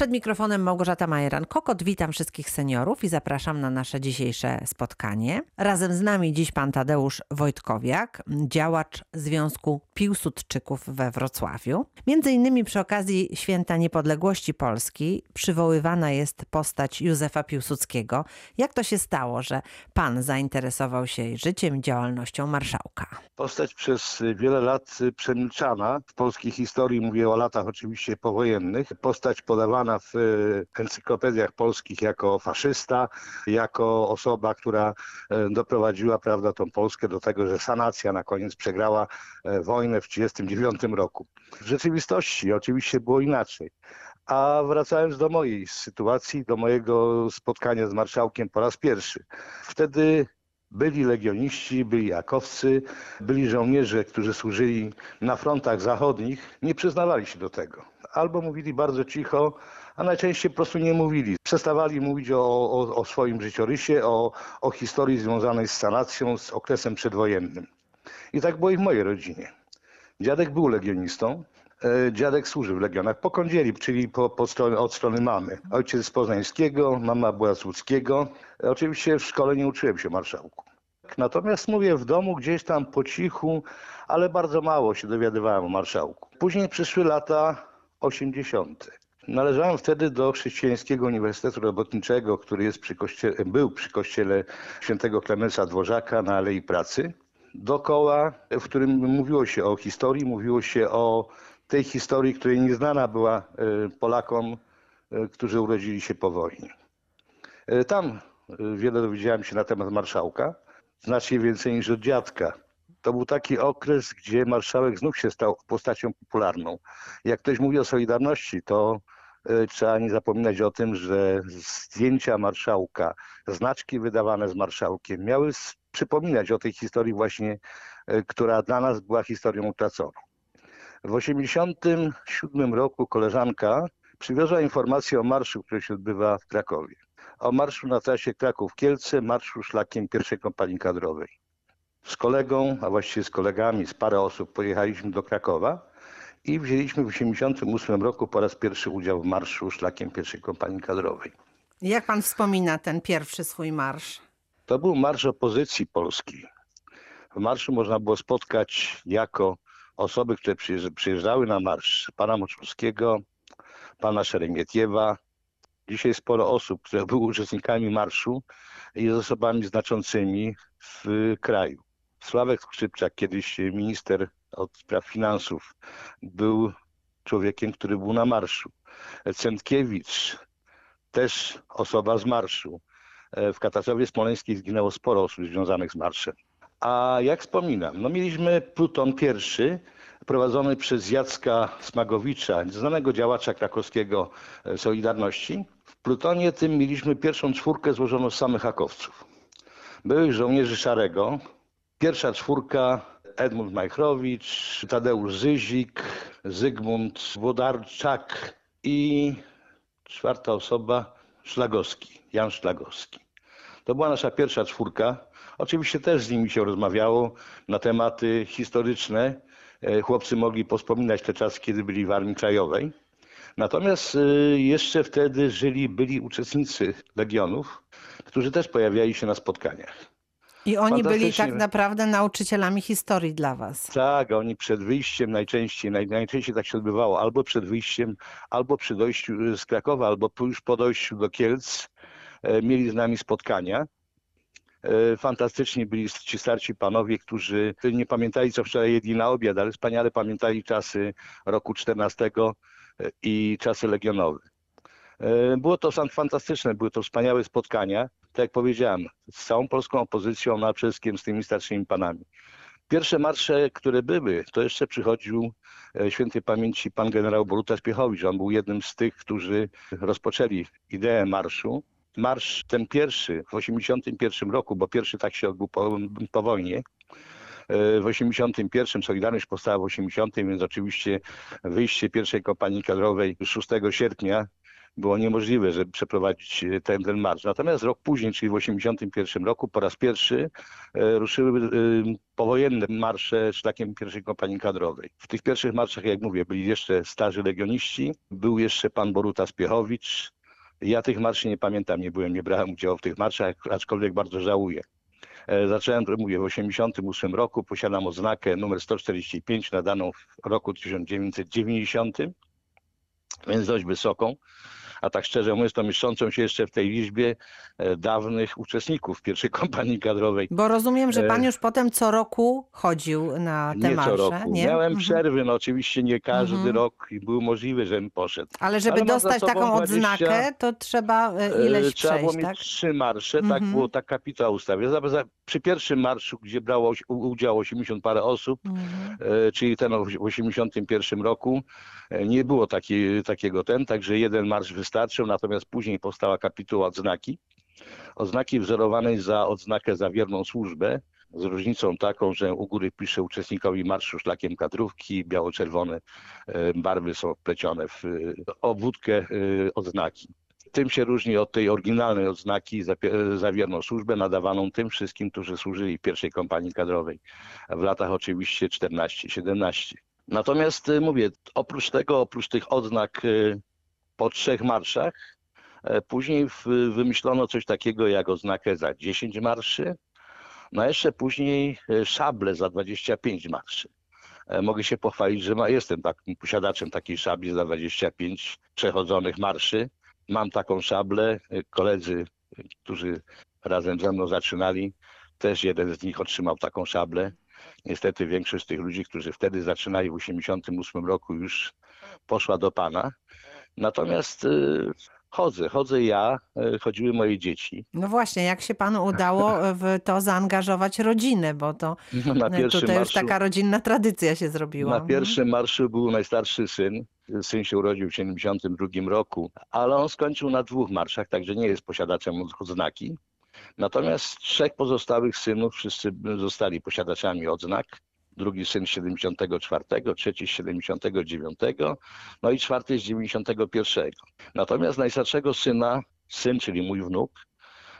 Przed mikrofonem Małgorzata Majeran-Kokot. Witam wszystkich seniorów i zapraszam na nasze dzisiejsze spotkanie. Razem z nami dziś pan Tadeusz Wojtkowiak, działacz Związku Piłsudczyków we Wrocławiu. Między innymi przy okazji Święta Niepodległości Polski przywoływana jest postać Józefa Piłsudskiego. Jak to się stało, że pan zainteresował się życiem i działalnością marszałka? Postać przez wiele lat przemilczana w polskiej historii, mówię o latach oczywiście powojennych. Postać podawana w encyklopediach polskich jako faszysta, jako osoba, która doprowadziła prawda, tą Polskę do tego, że sanacja na koniec przegrała wojnę w 1939 roku. W rzeczywistości oczywiście było inaczej. A wracając do mojej sytuacji, do mojego spotkania z marszałkiem po raz pierwszy. Wtedy byli legioniści, byli jakowcy, byli żołnierze, którzy służyli na frontach zachodnich, nie przyznawali się do tego. Albo mówili bardzo cicho, a najczęściej po prostu nie mówili. Przestawali mówić o, o, o swoim życiorysie, o, o historii związanej z sanacją, z okresem przedwojennym. I tak było i w mojej rodzinie. Dziadek był legionistą, Dziadek służył w Legionach po kądzieli, czyli po, po strony, od strony mamy. Ojciec z Poznańskiego, mama była z Łódzkiego. Oczywiście w szkole nie uczyłem się marszałku. Natomiast mówię, w domu gdzieś tam po cichu, ale bardzo mało się dowiadywałem o marszałku. Później przyszły lata 80. Należałem wtedy do Chrześcijańskiego Uniwersytetu Robotniczego, który jest przy kościele, był przy kościele świętego Klemensa Dworzaka na Alei Pracy. Dokoła, w którym mówiło się o historii, mówiło się o tej historii, której nieznana była Polakom, którzy urodzili się po wojnie. Tam wiele dowiedziałem się na temat marszałka, znacznie więcej niż od dziadka. To był taki okres, gdzie marszałek znów się stał postacią popularną. Jak ktoś mówi o Solidarności, to trzeba nie zapominać o tym, że zdjęcia marszałka, znaczki wydawane z marszałkiem miały przypominać o tej historii właśnie, która dla nas była historią utraconą. W 1987 roku koleżanka przywiozła informację o marszu, który się odbywa w Krakowie. O marszu na trasie Kraków-Kielce, marszu szlakiem pierwszej kompanii kadrowej. Z kolegą, a właściwie z kolegami, z parę osób pojechaliśmy do Krakowa i wzięliśmy w 1988 roku po raz pierwszy udział w marszu szlakiem pierwszej kompanii kadrowej. Jak pan wspomina ten pierwszy swój marsz? To był marsz opozycji polskiej. W marszu można było spotkać jako osoby, które przyjeżdżały na marsz pana Moczulskiego, pana Szeremietiewa. Dzisiaj sporo osób, które były uczestnikami marszu jest osobami znaczącymi w kraju. Sławek Skrzypczak, kiedyś minister od spraw finansów, był człowiekiem, który był na marszu. Centkiewicz, też osoba z marszu. W Katastrowie Smoleńskiej zginęło sporo osób związanych z marszem. A jak wspominam, no mieliśmy Pluton pierwszy, prowadzony przez Jacka Smagowicza, znanego działacza krakowskiego Solidarności. W Plutonie tym mieliśmy pierwszą czwórkę złożoną z samych hakowców. Byłych żołnierzy Szarego. Pierwsza czwórka Edmund Majchrowicz, Tadeusz Zyzik, Zygmunt Włodarczak i czwarta osoba Szlagowski, Jan Szlagowski. To była nasza pierwsza czwórka. Oczywiście też z nimi się rozmawiało na tematy historyczne. Chłopcy mogli pospominać te czasy, kiedy byli w Armii Krajowej. Natomiast jeszcze wtedy żyli byli uczestnicy Legionów, którzy też pojawiali się na spotkaniach. I oni byli tak naprawdę nauczycielami historii dla was. Tak, oni przed wyjściem najczęściej, naj, najczęściej tak się odbywało, albo przed wyjściem, albo przy dojściu z Krakowa, albo już po dojściu do Kielc mieli z nami spotkania. Fantastyczni byli ci starci panowie, którzy nie pamiętali, co wczoraj jedli na obiad, ale wspaniale pamiętali czasy roku 14 i czasy legionowe. Było to fantastyczne, były to wspaniałe spotkania. Tak jak powiedziałem, z całą polską opozycją, na wszystkim z tymi starszymi panami. Pierwsze marsze, które były, to jeszcze przychodził świętej pamięci pan generał Boruta Spiechowicz. On był jednym z tych, którzy rozpoczęli ideę marszu. Marsz ten pierwszy w 1981 roku, bo pierwszy tak się odbył po, po wojnie, w 81, Solidarność powstała w 80, więc oczywiście wyjście pierwszej kompanii kadrowej 6 sierpnia było niemożliwe, żeby przeprowadzić e, ten, ten marsz. Natomiast rok później, czyli w 1981 roku, po raz pierwszy e, ruszyły e, powojenne marsze szlakiem pierwszej kompanii kadrowej. W tych pierwszych marszach, jak mówię, byli jeszcze starzy legioniści, był jeszcze pan Boruta Spiechowicz. Ja tych marszy nie pamiętam, nie byłem, nie brałem udziału w tych marszach, aczkolwiek bardzo żałuję. Zacząłem, mówię, w 1988 roku, posiadam oznakę numer 145 nadaną w roku 1990 więc dość wysoką, a tak szczerze mówiąc, to mieszczącą się jeszcze w tej liczbie e, dawnych uczestników pierwszej kompanii kadrowej. Bo rozumiem, że pan już potem co roku chodził na te nie marsze, co roku. nie? Miałem Mhm. przerwy, no oczywiście nie każdy Mhm. rok i był możliwe, żebym poszedł. Ale żeby Ale dostać taką 20 odznakę, to trzeba e, E, ileś Trzeba było przejść, mieć tak? trzy marsze, tak Mhm. było tak kapitał za, przy pierwszym marszu, gdzie brało udział 80 parę osób, Mhm. e, czyli ten w 81 roku, e, nie było taki, takiego ten, także jeden marsz wystarczył, natomiast później powstała kapituła odznaki. Oznaki wzorowanej za odznakę za wierną służbę, z różnicą taką, że u góry pisze uczestnikowi marszu szlakiem kadrówki, biało-czerwone e, barwy są wplecione w e, obwódkę e, odznaki. Tym się różni od tej oryginalnej odznaki za, za wierną służbę nadawaną tym wszystkim, którzy służyli w pierwszej kompanii kadrowej w latach oczywiście 14-17. Natomiast mówię, oprócz tego, oprócz tych odznak po trzech marszach, e, później wymyślono coś takiego jak oznakę za 10 marszy, no jeszcze później e, szable za 25 marszy. E, Mogę się pochwalić, że jestem takim posiadaczem takiej szabli za 25 przechodzonych marszy. Mam taką szablę. Koledzy, którzy razem ze mną zaczynali, też jeden z nich otrzymał taką szablę. Niestety większość z tych ludzi, którzy wtedy zaczynali w 88 roku już poszła do Pana. Natomiast y, chodzę, chodzę ja, y, chodziły moje dzieci. No właśnie, jak się panu udało w to zaangażować rodzinę, bo to Na e, pierwszym tutaj już marszu, taka rodzinna tradycja się zrobiła. na pierwszym marszu był najstarszy syn. Syn się urodził w 72 roku, ale on skończył na dwóch marszach, także nie jest posiadaczem odznaki. Natomiast trzech pozostałych synów wszyscy zostali posiadaczami odznak. Drugi syn z 74, trzeci z 79, no i czwarty z 91. Natomiast najstarszego syna, syn, czyli mój wnuk,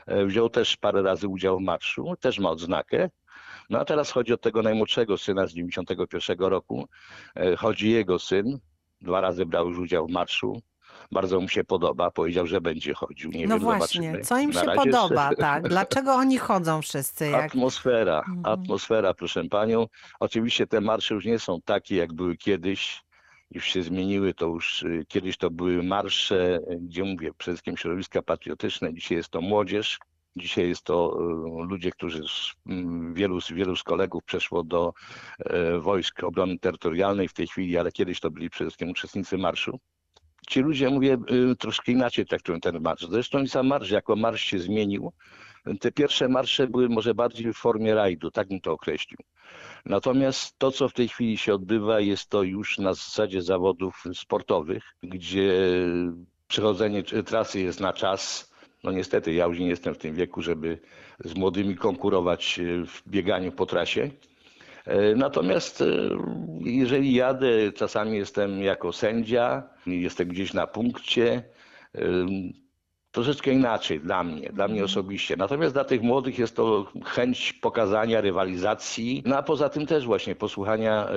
e, wziął też parę razy udział w marszu, też ma odznakę. No a teraz chodzi o tego najmłodszego syna z 91 roku. E, Chodzi jego syn, dwa razy brał już udział w marszu. Bardzo mu się podoba, powiedział, że będzie chodził. Nie no wiem, właśnie, zobaczymy. co im Na się podoba, tak? Dlaczego oni chodzą wszyscy? Jak... Atmosfera, Mhm. atmosfera, proszę panią. Oczywiście te marsze już nie są takie, jak były kiedyś. Już się zmieniły, to już y, kiedyś to były marsze, y, gdzie mówię, przede wszystkim środowiska patriotyczne, dzisiaj jest to młodzież. Dzisiaj jest to y, ludzie, którzy z, mm, wielu, wielu z kolegów przeszło do wojsk obrony terytorialnej w tej chwili, ale kiedyś to byli przede wszystkim uczestnicy marszu. Ci ludzie, mówię, y, troszkę inaczej traktują ten marsz. Zresztą i sam marsz, jako marsz się zmienił, te pierwsze marsze były może bardziej w formie rajdu, tak bym to określił. Natomiast to, co w tej chwili się odbywa, jest to już na zasadzie zawodów sportowych, gdzie przechodzenie trasy jest na czas. No niestety, ja już nie jestem w tym wieku, żeby z młodymi konkurować e, w bieganiu po trasie. E, Natomiast e, jeżeli jadę, czasami jestem jako sędzia, jestem gdzieś na punkcie, e, troszeczkę inaczej dla mnie, dla mnie osobiście. Natomiast dla tych młodych jest to chęć pokazania rywalizacji, no a poza tym też właśnie posłuchania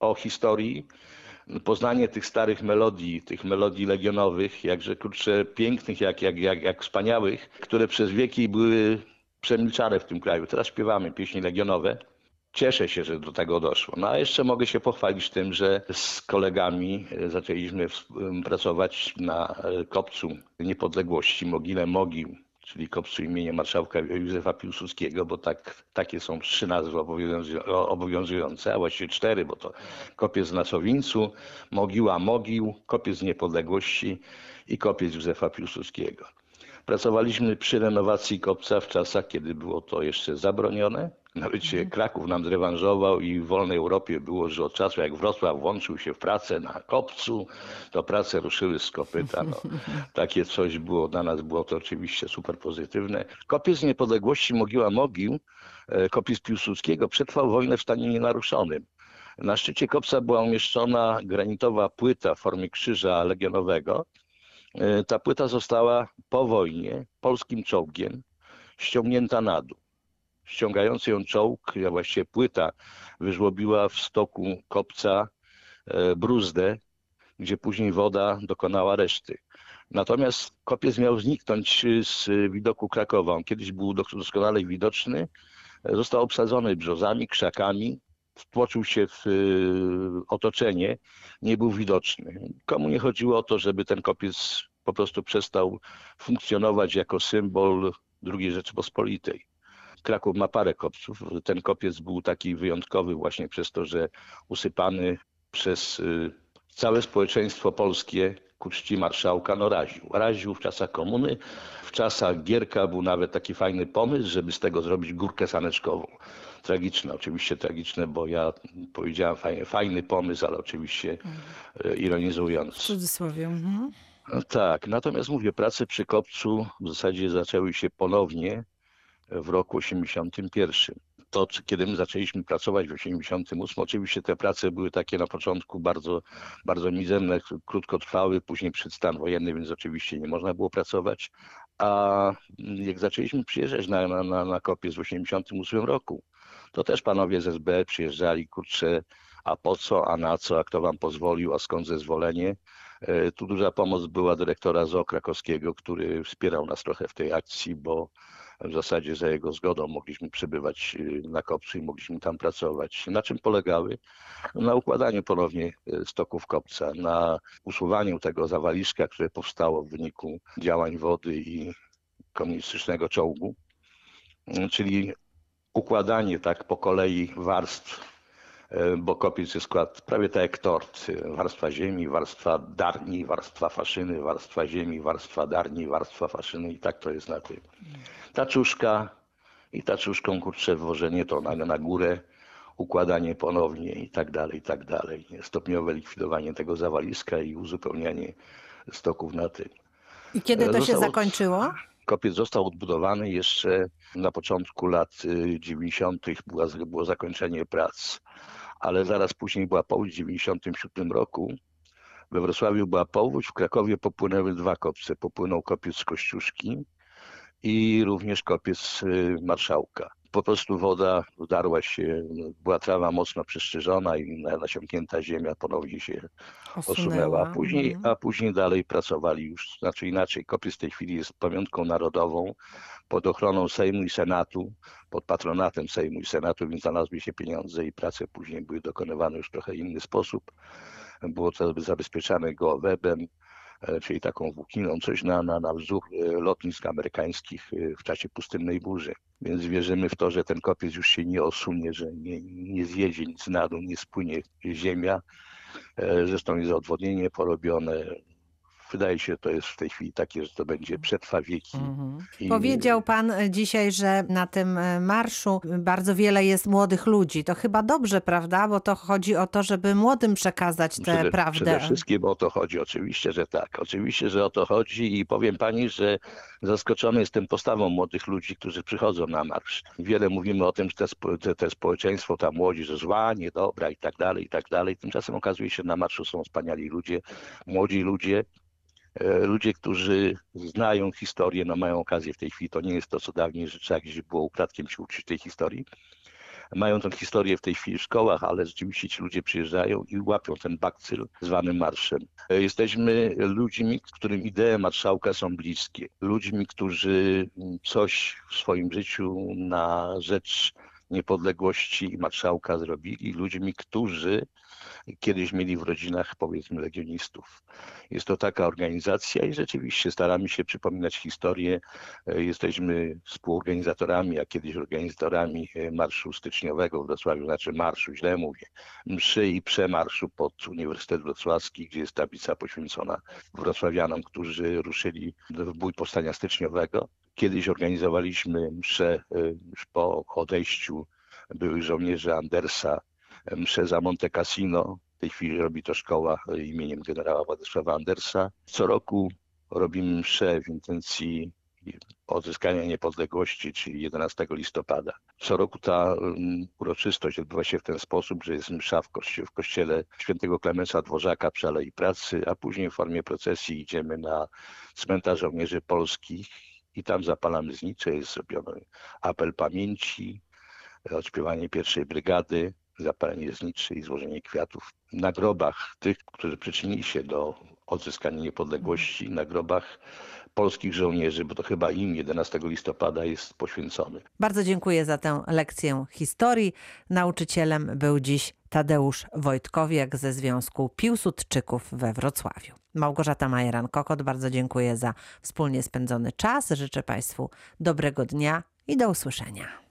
o historii, poznanie tych starych melodii, tych melodii legionowych, jakże kurczę pięknych, jak, jak, jak, jak wspaniałych, które przez wieki były przemilczane w tym kraju. Teraz śpiewamy pieśni legionowe. Cieszę się, że do tego doszło. No a jeszcze mogę się pochwalić tym, że z kolegami e, zaczęliśmy pracować na e, kopcu niepodległości, mogile mogił, czyli kopcu imienia marszałka Józefa Piłsudskiego, bo tak, takie są trzy nazwy obowiązujące, a właściwie cztery, bo to kopiec na Sowińcu, mogiła mogił, kopiec niepodległości i kopiec Józefa Piłsudskiego. Pracowaliśmy przy renowacji kopca w czasach, kiedy było to jeszcze zabronione. Nawet się Kraków nam zrewanżował i w wolnej Europie było, że od czasu jak Wrocław włączył się w pracę na kopcu, to prace ruszyły z kopyta. No, takie coś było dla nas, było to oczywiście super pozytywne. Kopiec Niepodległości Mogiła Mogił, e, kopiec Piłsudskiego przetrwał wojnę w stanie nienaruszonym. Na szczycie kopca była umieszczona granitowa płyta w formie krzyża legionowego, E, Ta płyta została po wojnie polskim czołgiem ściągnięta na dół. Ściągający ją czołg, a właściwie płyta, wyżłobiła w stoku kopca e, bruzdę, gdzie później woda dokonała reszty. Natomiast kopiec miał zniknąć z widoku Krakowa. On kiedyś był doskonale widoczny, został obsadzony brzozami, krzakami, wtłoczył się w otoczenie, nie był widoczny. Komu nie chodziło o to, żeby ten kopiec po prostu przestał funkcjonować jako symbol II Rzeczypospolitej. Kraków ma parę kopców. Ten kopiec był taki wyjątkowy właśnie przez to, że usypany przez y, całe społeczeństwo polskie ku czci marszałka no raził. Raził w czasach komuny. W czasach Gierka był nawet taki fajny pomysł, żeby z tego zrobić górkę saneczkową. Tragiczne, oczywiście tragiczne, bo ja powiedziałem fajny, fajny pomysł, ale oczywiście e, W ironizując. cudzysłowie. Mhm. No Tak, natomiast mówię, prace przy kopcu w zasadzie zaczęły się ponownie w roku 81. To, kiedy my zaczęliśmy pracować w 88, oczywiście te prace były takie na początku bardzo, bardzo mizerne, krótko trwały, później przed stan wojenny, więc oczywiście nie można było pracować. A jak zaczęliśmy przyjeżdżać na, na, na, kopiec w 88 roku, to też panowie z SB przyjeżdżali, kurczę, a po co, a na co, a kto wam pozwolił, a skąd zezwolenie. E, Tu duża pomoc była dyrektora ZOO krakowskiego, który wspierał nas trochę w tej akcji, bo w zasadzie za jego zgodą mogliśmy przybywać y, na kopcu i mogliśmy tam pracować. Na czym polegały? Na układaniu ponownie y, stoków kopca, na usuwaniu tego zawaliszka, które powstało w wyniku działań wody i komunistycznego czołgu, czyli układanie tak po kolei warstw bo kopiec jest skład prawie tak jak tort. E, Warstwa ziemi, warstwa darni, warstwa faszyny, warstwa ziemi, warstwa darni, warstwa faszyny i tak to jest na tym. Taczuszka i taczuszką kurczę wwożenie to na, na górę, układanie ponownie i tak dalej, i tak dalej. Stopniowe likwidowanie tego zawaliska i uzupełnianie stoków na tym. I kiedy to się zakończyło? Kopiec został odbudowany jeszcze na początku lat y, 90. Była, było zakończenie prac, ale zaraz później była powódź w 97 roku. We Wrocławiu była powódź, w Krakowie popłynęły dwa kopce. Popłynął kopiec z Kościuszki i również kopiec y, Marszałka. Po prostu woda udarła się, no, była trawa mocno przystrzyżona i na- nasiąknięta ziemia ponownie się osunęła. A później, Mhm. a później dalej pracowali już, znaczy inaczej. Kopiec w tej chwili jest pamiątką narodową pod ochroną Sejmu i Senatu, pod patronatem Sejmu i Senatu, więc znalazły się pieniądze i prace później były dokonywane już w trochę inny sposób. Było to zabezpieczane gołowebem, e, czyli taką włókniną, coś na, na, na wzór e, lotnisk amerykańskich e, w czasie pustynnej burzy. Więc wierzymy w to, że ten kopiec już się nie osunie, że nie, nie zjedzie nic na dół, nie spłynie ziemia. E, Zresztą jest odwodnienie porobione. Wydaje się, to jest w tej chwili takie, że to będzie przetrwa wieki. Mhm. I- Powiedział pan e, dzisiaj, że na tym e, marszu bardzo wiele jest młodych ludzi. To chyba dobrze, prawda? Bo to chodzi o to, żeby młodym przekazać tę Przede, prawdę. przede wszystkim o to chodzi, oczywiście, że tak. Oczywiście, że o to chodzi i powiem pani, że zaskoczony jestem postawą młodych ludzi, którzy przychodzą na marsz. Wiele mówimy o tym, że te, te, społeczeństwo, ta młodzież zła, niedobra i tak dalej, i tak dalej. Tymczasem okazuje się, że na marszu są wspaniali ludzie, młodzi ludzie, ludzie, którzy znają historię, no mają okazję w tej chwili, to nie jest to, co dawniej, że trzeba gdzieś było ukradkiem się uczyć tej historii. Mają tę historię w tej chwili w szkołach, ale rzeczywiście ci ludzie przyjeżdżają i łapią ten bakcyl zwany marszem. E, Jesteśmy ludźmi, którym idee marszałka są bliskie. Ludźmi, którzy mm, coś w swoim życiu na rzecz niepodległości marszałka zrobili. Ludźmi, którzy kiedyś mieli w rodzinach, powiedzmy, legionistów. Jest to taka organizacja i rzeczywiście staramy się przypominać historię. E, Jesteśmy współorganizatorami, a kiedyś organizatorami e, Marszu Styczniowego w Wrocławiu, znaczy marszu, źle mówię, mszy i przemarszu pod Uniwersytet Wrocławski, gdzie jest tablica poświęcona wrocławianom, którzy ruszyli w bój powstania styczniowego. Kiedyś organizowaliśmy mszę e, po odejściu byłych żołnierzy Andersa, mszę za Monte Cassino. W tej chwili robi to szkoła e, imieniem generała Władysława Andersa. Co roku robimy mszę w intencji odzyskania niepodległości, czyli 11 listopada. Co roku ta uroczystość odbywa się w ten sposób, że jest msza w, w kościele świętego Klemensa Dworzaka przy Alei Pracy, a później w formie procesji idziemy na cmentarz żołnierzy polskich i tam zapalamy znicze, jest zrobiony apel pamięci, odśpiewanie pierwszej brygady, zapalenie zniczy i złożenie kwiatów na grobach tych, którzy przyczynili się do odzyskania niepodległości, na grobach polskich żołnierzy, bo to chyba im 11 listopada jest poświęcony. Bardzo dziękuję za tę lekcję historii. Nauczycielem był dziś Tadeusz Wojtkowiak ze Związku Piłsudczyków we Wrocławiu. Małgorzata Majeran-Kokot, bardzo dziękuję za wspólnie spędzony czas. Życzę Państwu dobrego dnia i do usłyszenia.